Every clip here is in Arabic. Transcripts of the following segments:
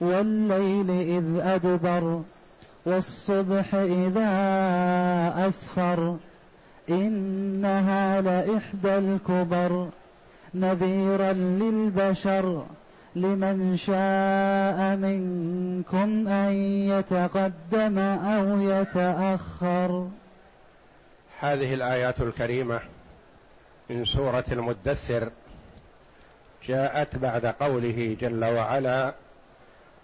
والليل إذ أدبر والصبح إذا أسفر إنها لإحدى الكبر نذيرا للبشر لمن شاء منكم أن يتقدم أو يتأخر. هذه الآيات الكريمة من سورة المدثر جاءت بعد قوله جل وعلا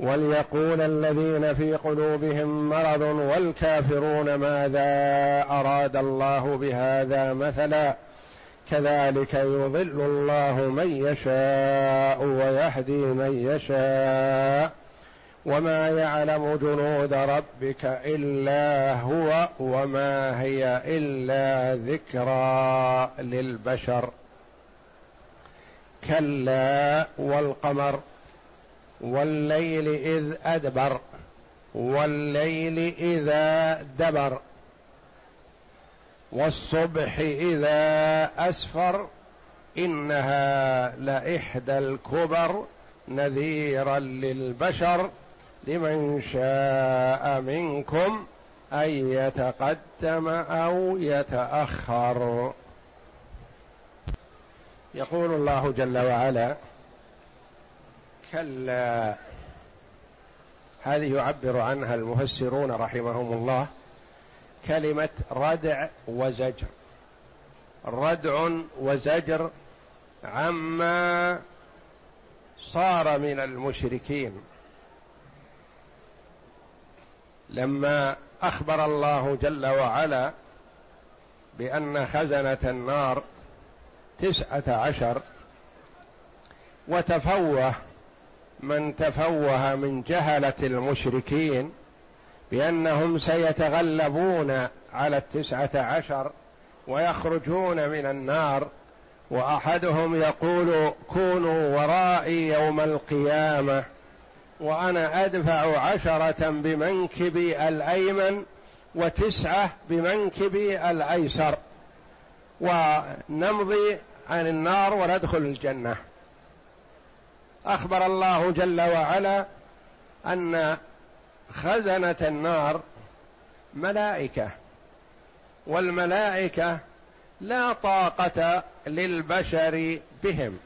وليقول الذين في قلوبهم مرض والكافرون ماذا أراد الله بهذا مثلا؟ كذلك يضل الله من يشاء ويهدي من يشاء. وما يعلم جنود ربك إلا هو وما هي إلا ذكرى للبشر. كلا والقمر. والليل إذ أدبر والليل إذا دبر والصبح إذا أسفر إنها لإحدى الكبر نذيرا للبشر لمن شاء منكم أن يتقدم أو يتأخر. يقول الله جل وعلا كلا. هذه يعبر عنها المفسرون رحمهم الله. كلمة ردع وزجر. ردع وزجر عما صار من المشركين. لما أخبر الله جل وعلا بأن خزنة النار تسعة عشر وتفوه من تفوه من جهلة المشركين بأنهم سيتغلبون على التسعة عشر ويخرجون من النار وأحدهم يقول كونوا ورائي يوم القيامة وأنا أدفع عشرة بمنكبي الأيمن وتسعة بمنكبي الأيسر ونمضي عن النار وندخل الجنة. أخبر الله جل وعلا أن خزنة النار ملائكة والملائكة لا طاقة للبشر بهم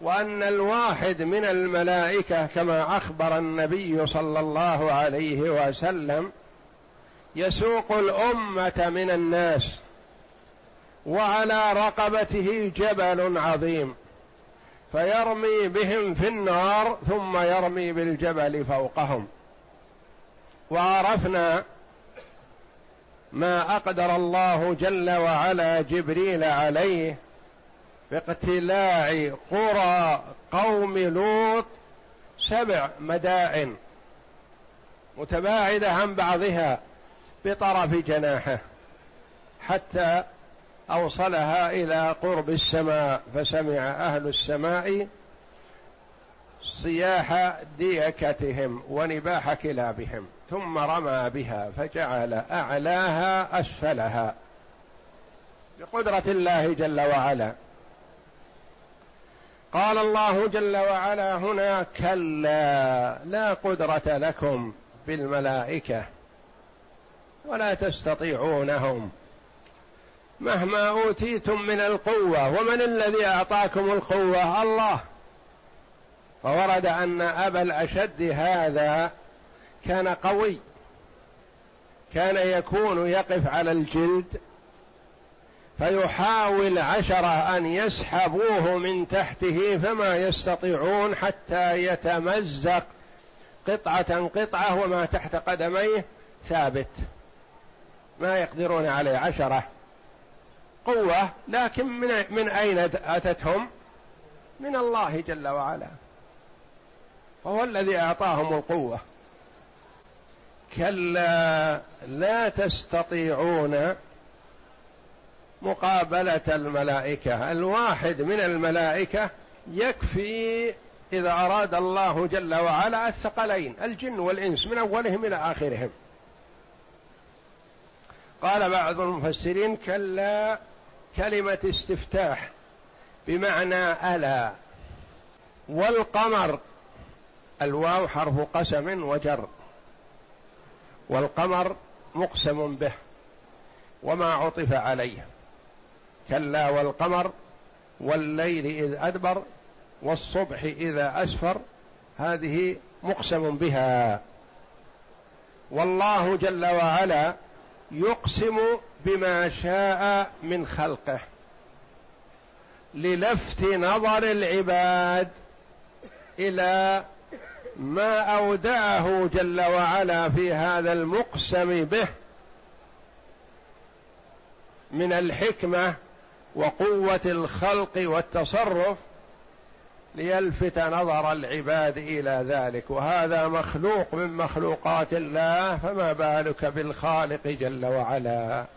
وأن الواحد من الملائكة كما أخبر النبي صلى الله عليه وسلم يسوق الأمة من الناس وعلى رقبته جبل عظيم. فيرمي بهم في النار ثم يرمي بالجبل فوقهم. وعرفنا ما أقدر الله جل وعلا جبريل عليه باقتلاع قرى قوم لوط سبع مدائن متباعدة عن بعضها بطرف جناحه حتى أوصلها إلى قرب السماء فسمع أهل السماء صياح ديكتهم ونباح كلابهم ثم رمى بها فجعل أعلاها أسفلها بقدرة الله جل وعلا. قال الله جل وعلا هنا كلا لا قدرة لكم بالملائكة ولا تستطيعونهم. مهما أوتيتم من القوة ومن الذي أعطاكم القوة؟ الله. فورد أن أبا الأشد هذا كان قوي. كان يكون يقف على الجلد فيحاول عشرة أن يسحبوه من تحته فما يستطيعون حتى يتمزق قطعة قطعة وما تحت قدميه ثابت. ما يقدرون عليه عشرة. قوة لكن من من أين أتتهم؟ من الله جل وعلا. وهو الذي أعطاهم القوة. كلا لا تستطيعون مقابلة الملائكة. الواحد من الملائكة يكفي إذا أراد الله جل وعلا الثقلين الجن والإنس من أولهم إلى آخرهم. قال بعض المفسرين كلا كلمة استفتاح بمعنى ألا والقمر الواو حرف قسم وجر والقمر مقسم به وما عطف عليه. كلا والقمر والليل إذ أدبر والصبح إذا أسفر هذه مقسم بها. والله جل وعلا يقسم بما شاء من خلقه. للفت نظر العباد إلى ما أودعه جل وعلا في هذا المقسم به من الحكمة وقوة الخلق والتصرف ليلفت نظر العباد إلى ذلك. وهذا مخلوق من مخلوقات الله فما بالك بالخالق جل وعلا؟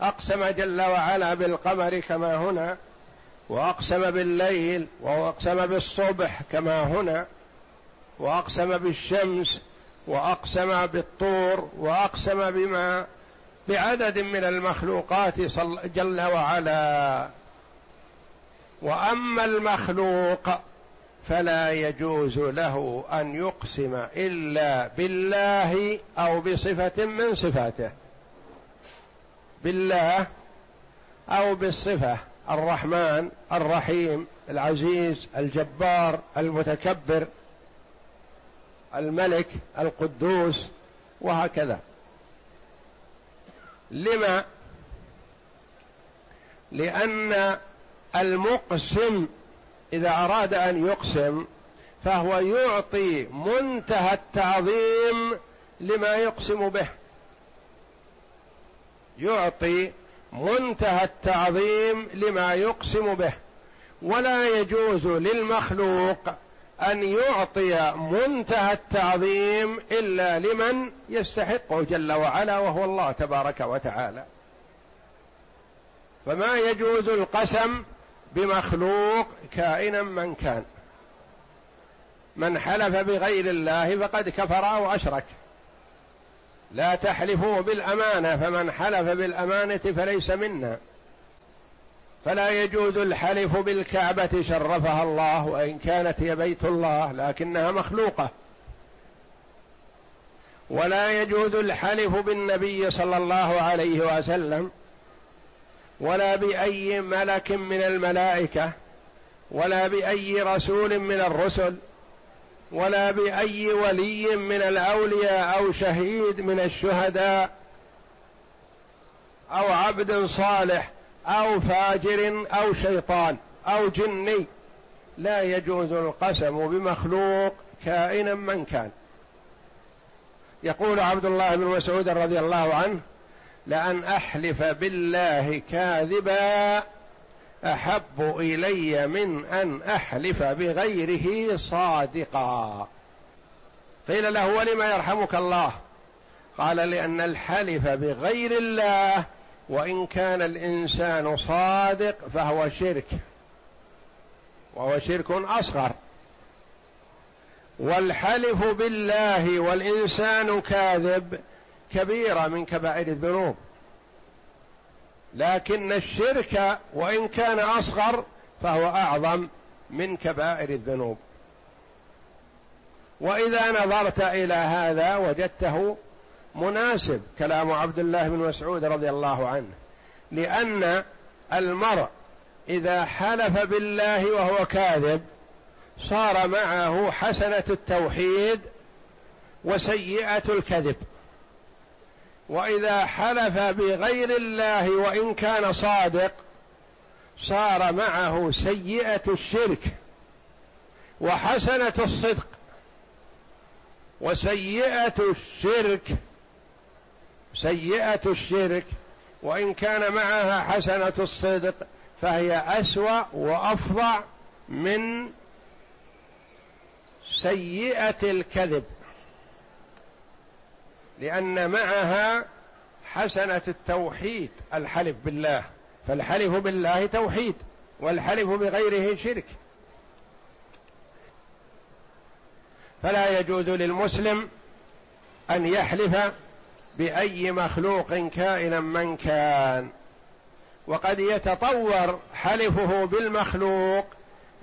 أقسم جل وعلا بالقمر كما هنا وأقسم بالليل وأقسم بالصبح كما هنا وأقسم بالشمس وأقسم بالطور وأقسم بما بعدد من المخلوقات جل وعلا. وأما المخلوق فلا يجوز له أن يقسم إلا بالله أو بصفة من صفاته. بالله أو بالصفة. الرحمن الرحيم العزيز الجبار المتكبر الملك القدوس وهكذا. لما؟ لأن المقسم إذا أراد أن يقسم فهو يعطي منتهى التعظيم لما يقسم به. يعطي منتهى التعظيم لما يقسم به. ولا يجوز للمخلوق أن يعطي منتهى التعظيم إلا لمن يستحقه جل وعلا وهو الله تبارك وتعالى. فما يجوز القسم بمخلوق كائنا من كان. من حلف بغير الله فقد كفر أو أشرك. لا تحلفوا بالأمانة فمن حلف بالأمانة فليس منا. فلا يجوز الحلف بالكعبة شرفها الله وإن كانت هي بيت الله لكنها مخلوقة. ولا يجوز الحلف بالنبي صلى الله عليه وسلم ولا بأي ملك من الملائكة ولا بأي رسول من الرسل ولا بأي ولي من الأولياء أو شهيد من الشهداء أو عبد صالح أو فاجر أو شيطان أو جني. لا يجوز القسم بمخلوق كائنا من كان. يقول عبد الله بن مسعود رضي الله عنه لأن أحلف بالله كاذبا أحب إلي من أن أحلف بغيره صادقا. قيل له ولم يرحمك الله؟ قال لأن الحلف بغير الله وإن كان الإنسان صادق فهو شرك وهو شرك أصغر. والحلف بالله والإنسان كاذب كبيرة من كبائر الذنوب. لكن الشرك وإن كان أصغر فهو أعظم من كبائر الذنوب. وإذا نظرت إلى هذا وجدته مناسب كلام عبد الله بن مسعود رضي الله عنه لأن المرء إذا حلف بالله وهو كاذب صار معه حسنة التوحيد وسيئة الكذب. وإذا حلف بغير الله وإن كان صادق صار معه سيئة الشرك وحسنة الصدق. وسيئة الشرك سيئة الشرك وإن كان معها حسنة الصدق فهي أسوأ وأفظع من سيئة الكذب. لأن معها حسنة التوحيد الحلف بالله. فالحلف بالله توحيد والحلف بغيره شرك. فلا يجوز للمسلم أن يحلف بأي مخلوق كائنا من كان. وقد يتطور حلفه بالمخلوق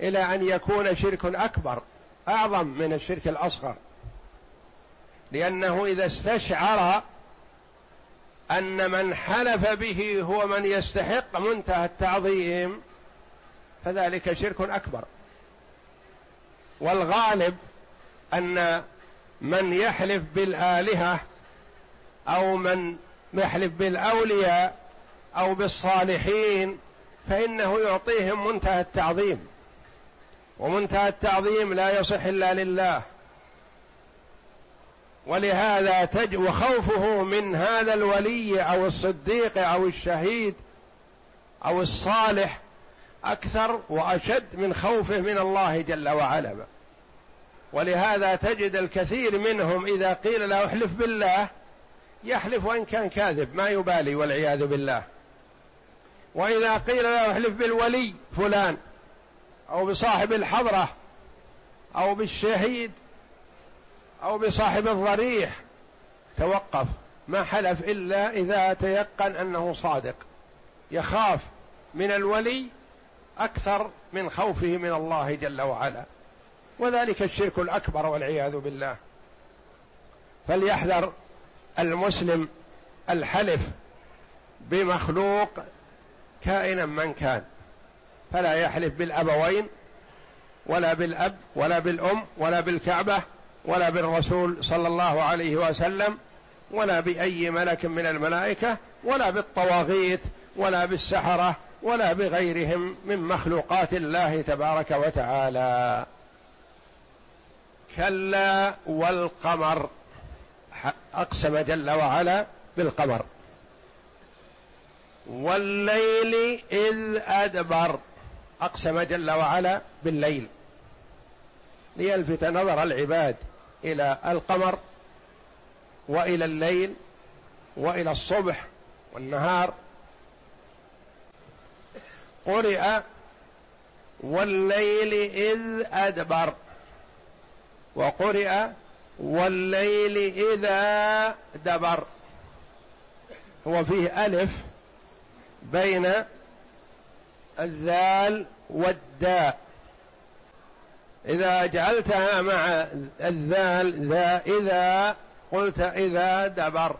إلى أن يكون شرك أكبر أعظم من الشرك الأصغر. لأنه إذا استشعر أن من حلف به هو من يستحق منتهى التعظيم فذلك شرك أكبر. والغالب أن من يحلف بالآلهة أو من يحلف بالأولياء أو بالصالحين فإنه يعطيهم منتهى التعظيم. ومنتهى التعظيم لا يصح إلا لله. ولهذا تج وخوفه من هذا الولي أو الصديق أو الشهيد أو الصالح أكثر وأشد من خوفه من الله جل وعلا. ولهذا تجد الكثير منهم إذا قيل له احلف بالله يحلف وإن كان كاذب ما يبالي والعياذ بالله. وإذا قيل له احلف بالولي فلان أو بصاحب الحضرة أو بالشهيد أو بصاحب الضريح. توقف. ما حلف إلا إذا تيقن أنه صادق. يخاف من الولي أكثر من خوفه من الله جل وعلا. وذلك الشرك الأكبر والعياذ بالله. فليحذر المسلم الحلف بمخلوق كائنا من كان. فلا يحلف بالأبوين ولا بالأب ولا بالأم ولا بالكعبة ولا بالرسول صلى الله عليه وسلم ولا بأي ملك من الملائكة ولا بالطواغيت ولا بالسحرة ولا بغيرهم من مخلوقات الله تبارك وتعالى. كلا والقمر. أقسم جل وعلا بالقمر. والليل إذ أدبر. أقسم جل وعلا بالليل. ليلفت نظر العباد. إلى القمر وإلى الليل وإلى الصبح والنهار. قرئ والليل إذ أدبر. وقرئ والليل إذا دبر. هو فيه ألف بين الذال والداء. إذا جعلتها مع الذال ذا إذا قلت إذا دبر.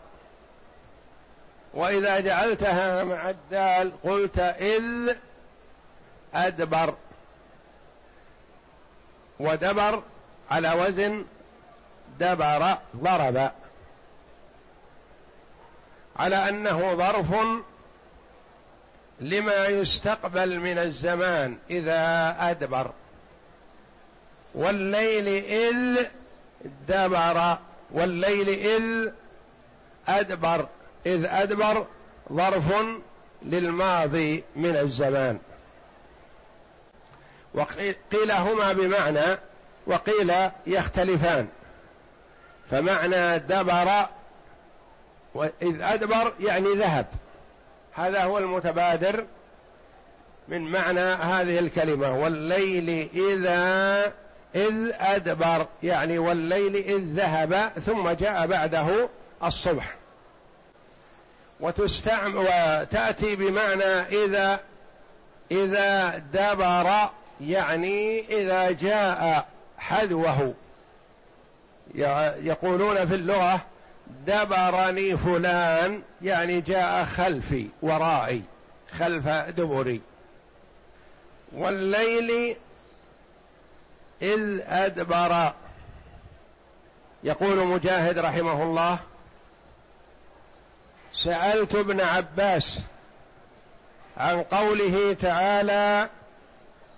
وإذا جعلتها مع الدال قلت إذ أدبر. ودبر على وزن دبر ضرب. على أنه ظرف لما يستقبل من الزمان إذا أدبر. والليل إذ دبر والليل إذ أدبر إذ أدبر ظرف للماضي من الزمان. وقيل هما بمعنى وقيل يختلفان. فمعنى دبر إذ أدبر يعني ذهب. هذا هو المتبادر من معنى هذه الكلمة. والليل إذا إذ أدبر يعني والليل إذ ذهب ثم جاء بعده الصبح. وتستعمل وتأتي بمعنى إذا إذا دبر يعني إذا جاء حذوه. يقولون في اللغة دبرني فلان يعني جاء خلفي ورائي خلف دبري. والليل إذ أدبر. يقول مجاهد رحمه الله سألت ابن عباس عن قوله تعالى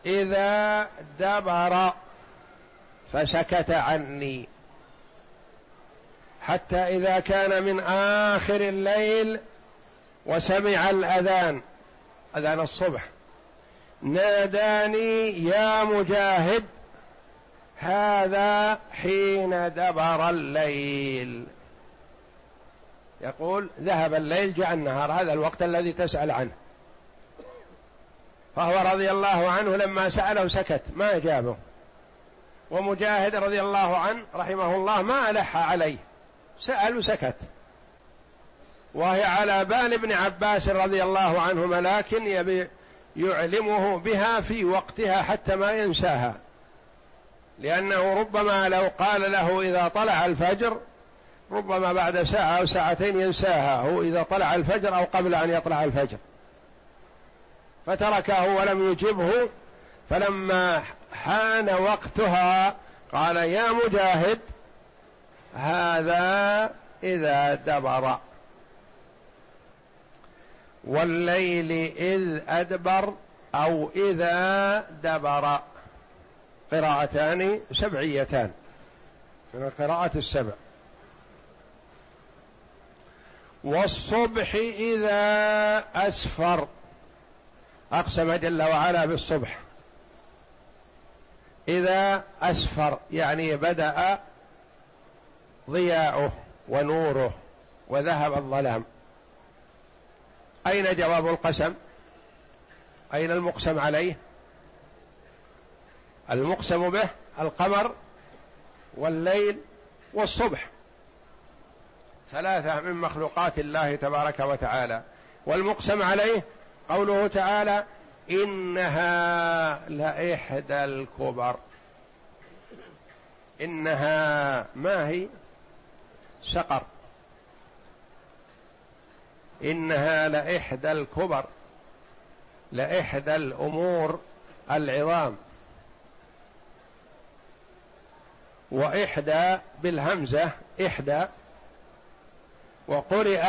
إذا دبر فسكت عني حتى إذا كان من آخر الليل وسمع الأذان أذان الصبح. ناداني يا مجاهد هذا حين دبر الليل. يقول ذهب الليل جاء النهار هذا الوقت الذي تسأل عنه. فهو رضي الله عنه لما سأله سكت ما أجابه ومجاهد رضي الله عنه رحمه الله ما ألح عليه سأل وسكت وهي على بال ابن عباس رضي الله عنهما لكن يبي يعلمه بها في وقتها حتى ما ينساها. لأنه ربما لو قال له إذا طلع الفجر ربما بعد ساعة أو ساعتين ينساها هو إذا طلع الفجر أو قبل أن يطلع الفجر. فتركه ولم يجبه فلما حان وقتها قال يا مجاهد هذا إذا دبر. والليل إذ أدبر أو إذا دبر. قراءتان سبعيتان من القراءات السبع. والصبح إذا أسفر. أقسم جل وعلا بالصبح. إذا أسفر يعني بدأ ضياؤه ونوره وذهب الظلام. أين جواب القسم؟ أين المقسم عليه؟ المقسم به القمر والليل والصبح. ثلاثة من مخلوقات الله تبارك وتعالى. والمقسم عليه قوله تعالى إنها لإحدى الكبر. إنها ما هي؟ سقر. إنها لإحدى الكبر لإحدى الأمور العظام. وإحدى بالهمزة إحدى. وقرئ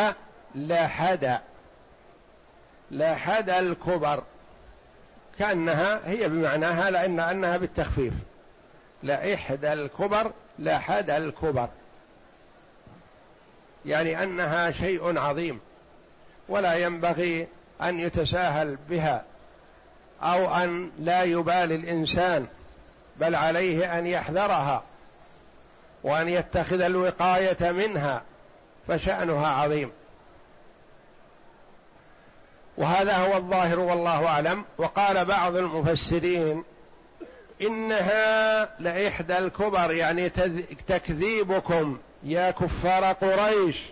لحد لحد الكبر. كأنها هي بمعناها لأن أنها بالتخفيف. لإحدى الكبر لحد الكبر. يعني أنها شيء عظيم. ولا ينبغي أن يتساهل بها أو أن لا يبالي الإنسان بل عليه أن يحذرها. وأن يتخذ الوقاية منها فشأنها عظيم. وهذا هو الظاهر والله أعلم. وقال بعض المفسرين إنها لإحدى الكبر يعني تكذيبكم يا كفار قريش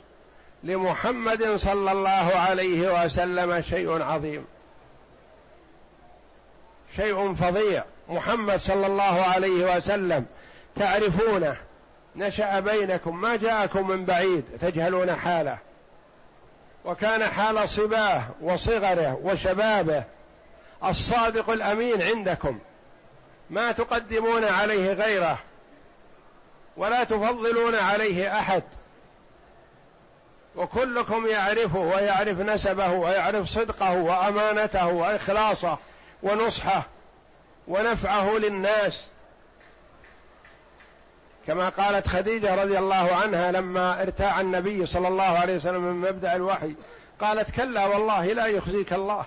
لمحمد صلى الله عليه وسلم شيء عظيم. شيء فظيع. محمد صلى الله عليه وسلم تعرفونه نشأ بينكم ما جاءكم من بعيد تجهلون حاله. وكان حال صباه وصغره وشبابه الصادق الأمين عندكم. ما تقدمون عليه غيره ولا تفضلون عليه أحد. وكلكم يعرفه ويعرف نسبه ويعرف صدقه وأمانته وإخلاصه ونصحه ونفعه للناس. كما قالت خديجة رضي الله عنها لما ارتاع النبي صلى الله عليه وسلم من مبدأ الوحي قالت كلا والله لا يخزيك الله.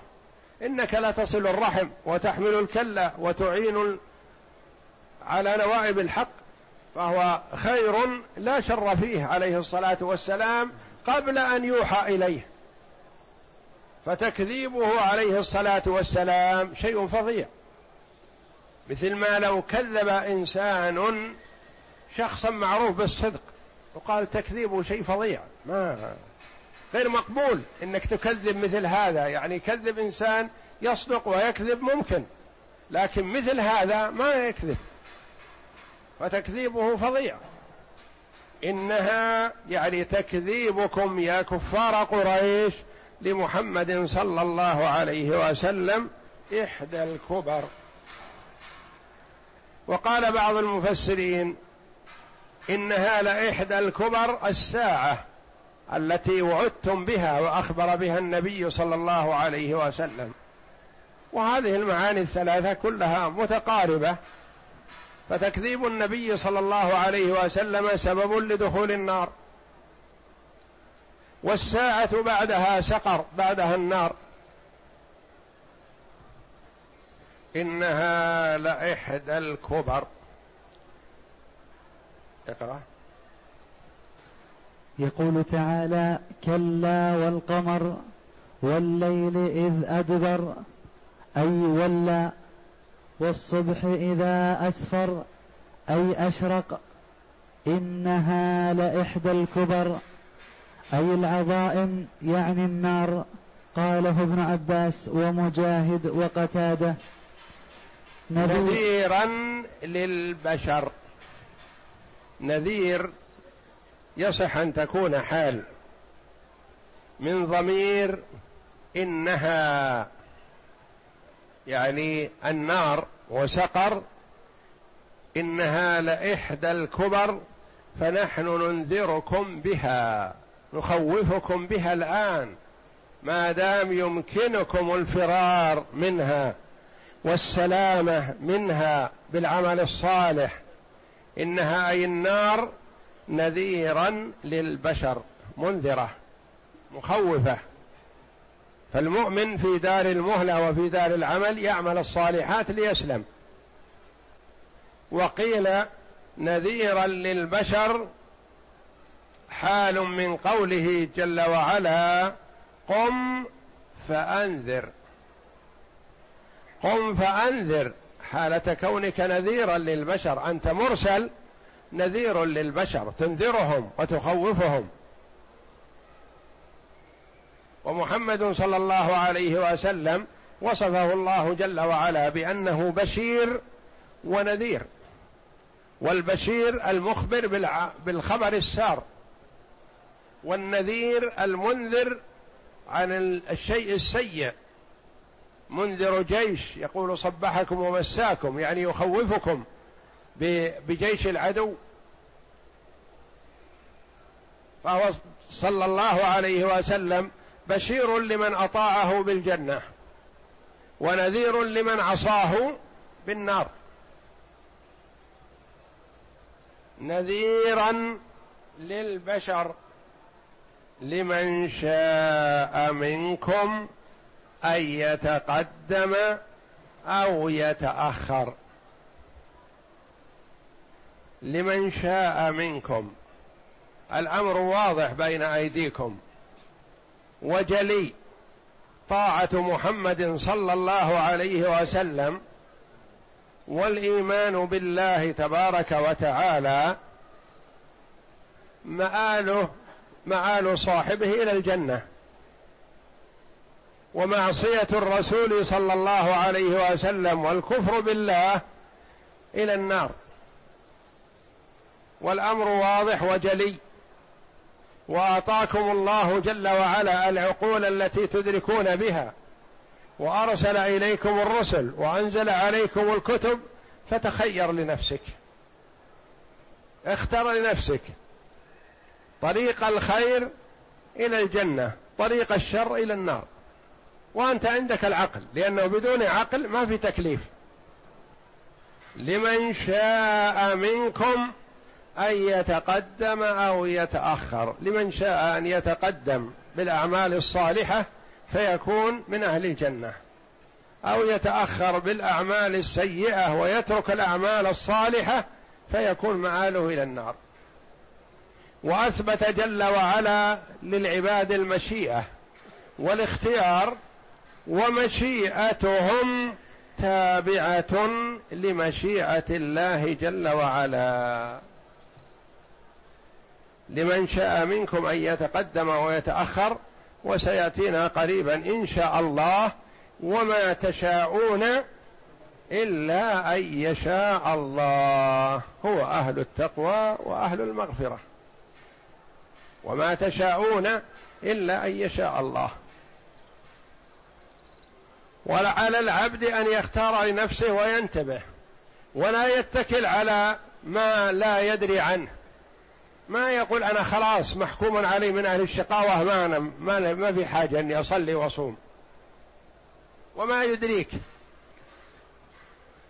إنك لا تصل الرحم وتحمل الكلا وتعين على نوائب الحق فهو خير لا شر فيه عليه الصلاة والسلام قبل أن يوحى إليه. فتكذيبه عليه الصلاة والسلام شيء فظيع. مثل ما لو كذب إنسان شخصا معروف بالصدق. وقال تكذيبه شيء فظيع. ما غير مقبول إنك تكذب مثل هذا. يعني يكذب إنسان يصدق ويكذب ممكن. لكن مثل هذا ما يكذب. فتكذيبه فظيع. إنها يعني تكذيبكم يا كفار قريش لمحمد صلى الله عليه وسلم إحدى الكبر. وقال بعض المفسرين إنها لإحدى الكبر الساعة التي وعدتم بها وأخبر بها النبي صلى الله عليه وسلم. وهذه المعاني الثلاثة كلها متقاربة. فتكذيب النبي صلى الله عليه وسلم سبب لدخول النار. والساعة بعدها سقر بعدها النار. إنها لإحدى الكبر. اقرا يقول تعالى كلا والقمر والليل إذ أدبر أي ولى والصبح إذا أسفر أي أشرق إنها لإحدى الكبر أي العظائم يعني النار قاله ابن عباس ومجاهد وقتاده. نذيرا للبشر. نذير يصح أن تكون حال من ضمير إنها يعني النار وسقر إنها لإحدى الكبر فنحن ننذركم بها نخوفكم بها الآن. ما دام يمكنكم الفرار منها والسلامة منها بالعمل الصالح إنها أي النار نذيرا للبشر منذرة مخوفة. فالمؤمن في دار المهلة وفي دار العمل يعمل الصالحات ليسلم. وقيل نذيرا للبشر حال من قوله جل وعلا قم فأنذر. قم فأنذر. حالة كونك نذيرا للبشر أنت مرسل نذير للبشر تنذرهم وتخوفهم. ومحمد صلى الله عليه وسلم وصفه الله جل وعلا بأنه بشير ونذير والبشير المخبر بالخبر السار والنذير المنذر عن الشيء السيء. منذر جيش يقول صبحكم ومساكم يعني يخوفكم بجيش العدو. فهو صلى الله عليه وسلم بشير لمن أطاعه بالجنة ونذير لمن عصاه بالنار. نذيرا للبشر لمن شاء منكم أن يتقدم أو يتأخر. لمن شاء منكم. الأمر واضح بين أيديكم. وجلي طاعة محمد صلى الله عليه وسلم. والإيمان بالله تبارك وتعالى. مآله مآل صاحبه إلى الجنة. ومعصية الرسول صلى الله عليه وسلم والكفر بالله إلى النار. والأمر واضح وجلي. وأعطاكم الله جل وعلا العقول التي تدركون بها. وأرسل إليكم الرسل وأنزل عليكم الكتب فتخير لنفسك. اختر لنفسك. طريق الخير إلى الجنة. طريق الشر إلى النار. وأنت عندك العقل لأنه بدون عقل ما في تكليف. لمن شاء منكم أن يتقدم أو يتأخر. لمن شاء أن يتقدم بالأعمال الصالحة فيكون من أهل الجنة. أو يتأخر بالأعمال السيئة ويترك الأعمال الصالحة فيكون مآله إلى النار. وأثبت جل وعلا للعباد المشيئة والاختيار ومشيئتهم تابعة لمشيئة الله جل وعلا. لمن شاء منكم أن يتقدم ويتأخر وسيأتينا قريبا إن شاء الله. وما تشاءون إلا أن يشاء الله. هو أهل التقوى وأهل المغفرة. وما تشاءون إلا أن يشاء الله. ولعلى العبد أن يختار لنفسه وينتبه ولا يتكل على ما لا يدري عنه. ما يقول أنا خلاص محكوم علي من أهل الشقاوة ما أنا ما, ما في حاجة أني أصلي وأصوم. وما يدريك.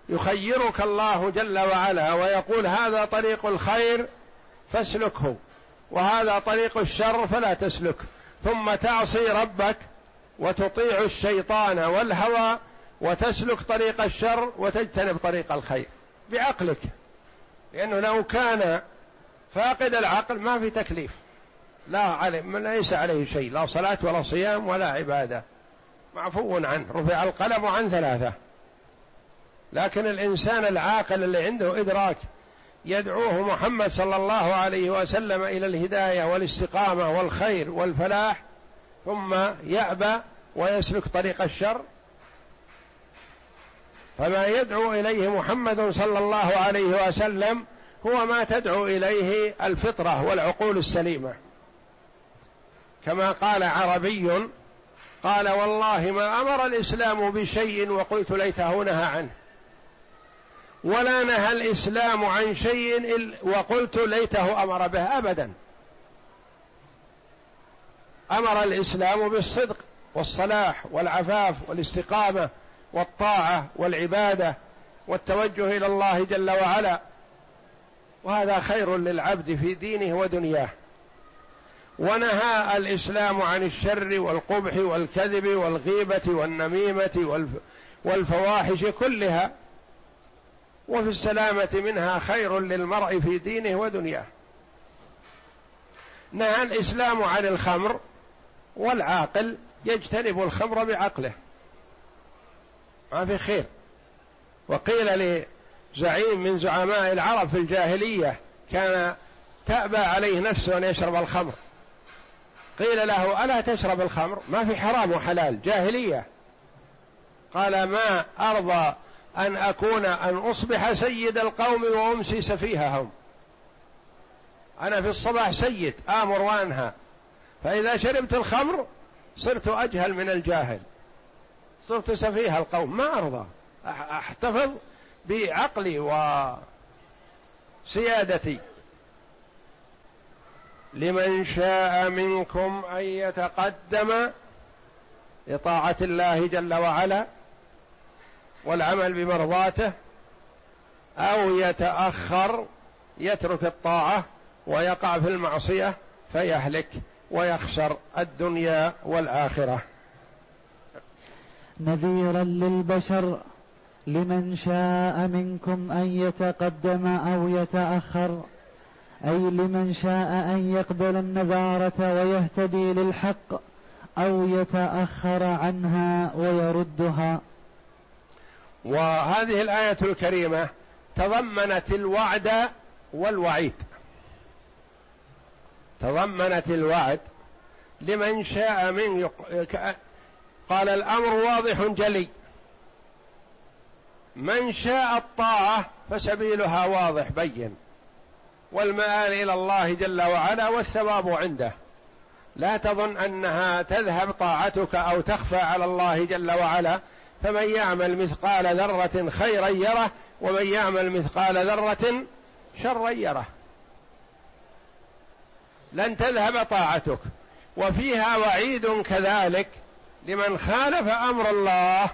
يخيرك الله جل وعلا ويقول هذا طريق الخير فاسلكه وهذا طريق الشر فلا تسلكه ثم تعصي ربك وتطيع الشيطان والهوى وتسلك طريق الشر وتجتنب طريق الخير بعقلك. لأنه لو كان فاقد العقل ما في تكليف. لا عليه ليس عليه شيء. لا صلاة ولا صيام ولا عبادة. معفو عنه. رفع القلم عن ثلاثة. لكن الإنسان العاقل اللي عنده إدراك يدعوه محمد صلى الله عليه وسلم إلى الهداية والاستقامة والخير والفلاح ثم يأبى ويسلك طريق الشر. فما يدعو إليه محمد صلى الله عليه وسلم هو ما تدعو إليه الفطرة والعقول السليمة. كما قال عربي قال والله ما أمر الإسلام بشيء وقلت ليته نهى عنه. ولا نهى الإسلام عن شيء وقلت ليته أمر به ابدا. أمر الإسلام بالصدق والصلاح والعفاف والاستقامة والطاعة والعبادة والتوجه إلى الله جل وعلا. وهذا خير للعبد في دينه ودنياه. ونهى الإسلام عن الشر والقبح والكذب والغيبة والنميمة والفواحش كلها. وفي السلامة منها خير للمرء في دينه ودنياه. نهى الإسلام عن الخمر والعاقل يجتنب الخمر بعقله. ما في خير. وقيل لزعيم من زعماء العرب في الجاهلية كان تأبى عليه نفسه أن يشرب الخمر. قيل له ألا تشرب الخمر؟ ما في حرام وحلال جاهلية. قال ما أرضى أن أكون أن أصبح سيد القوم وأمسي سفيههم. أنا في الصباح سيد آمر وأنهى. فإذا شربت الخمر صرت أجهل من الجاهل. صرت سفيه القوم ما أرضى. أحتفظ بعقلي وسيادتي. لمن شاء منكم أن يتقدم لطاعة الله جل وعلا والعمل بمرضاته أو يتأخر يترك الطاعة ويقع في المعصية فيهلك. ويخسر الدنيا والآخرة. نذيرا للبشر لمن شاء منكم أن يتقدم أو يتأخر أي لمن شاء أن يقبل النذارة ويهتدي للحق أو يتأخر عنها ويردها. وهذه الآية الكريمة تضمنت الوعد والوعيد. تضمنت الوعد لمن شاء من قال الأمر واضح جلي. من شاء الطاعة فسبيلها واضح بين. والمآل إلى الله جل وعلا والثواب عنده. لا تظن أنها تذهب طاعتك أو تخفى على الله جل وعلا. فمن يعمل مثقال ذرة خيرا يره ومن يعمل مثقال ذرة شرا يره. لن تذهب طاعتك. وفيها وعيد كذلك لمن خالف أمر الله.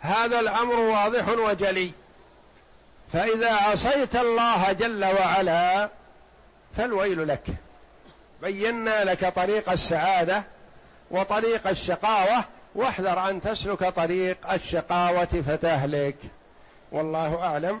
هذا الأمر واضح وجلي. فإذا عصيت الله جل وعلا فالويل لك. بينا لك طريق السعادة وطريق الشقاوة واحذر أن تسلك طريق الشقاوة فتهلك. والله أعلم.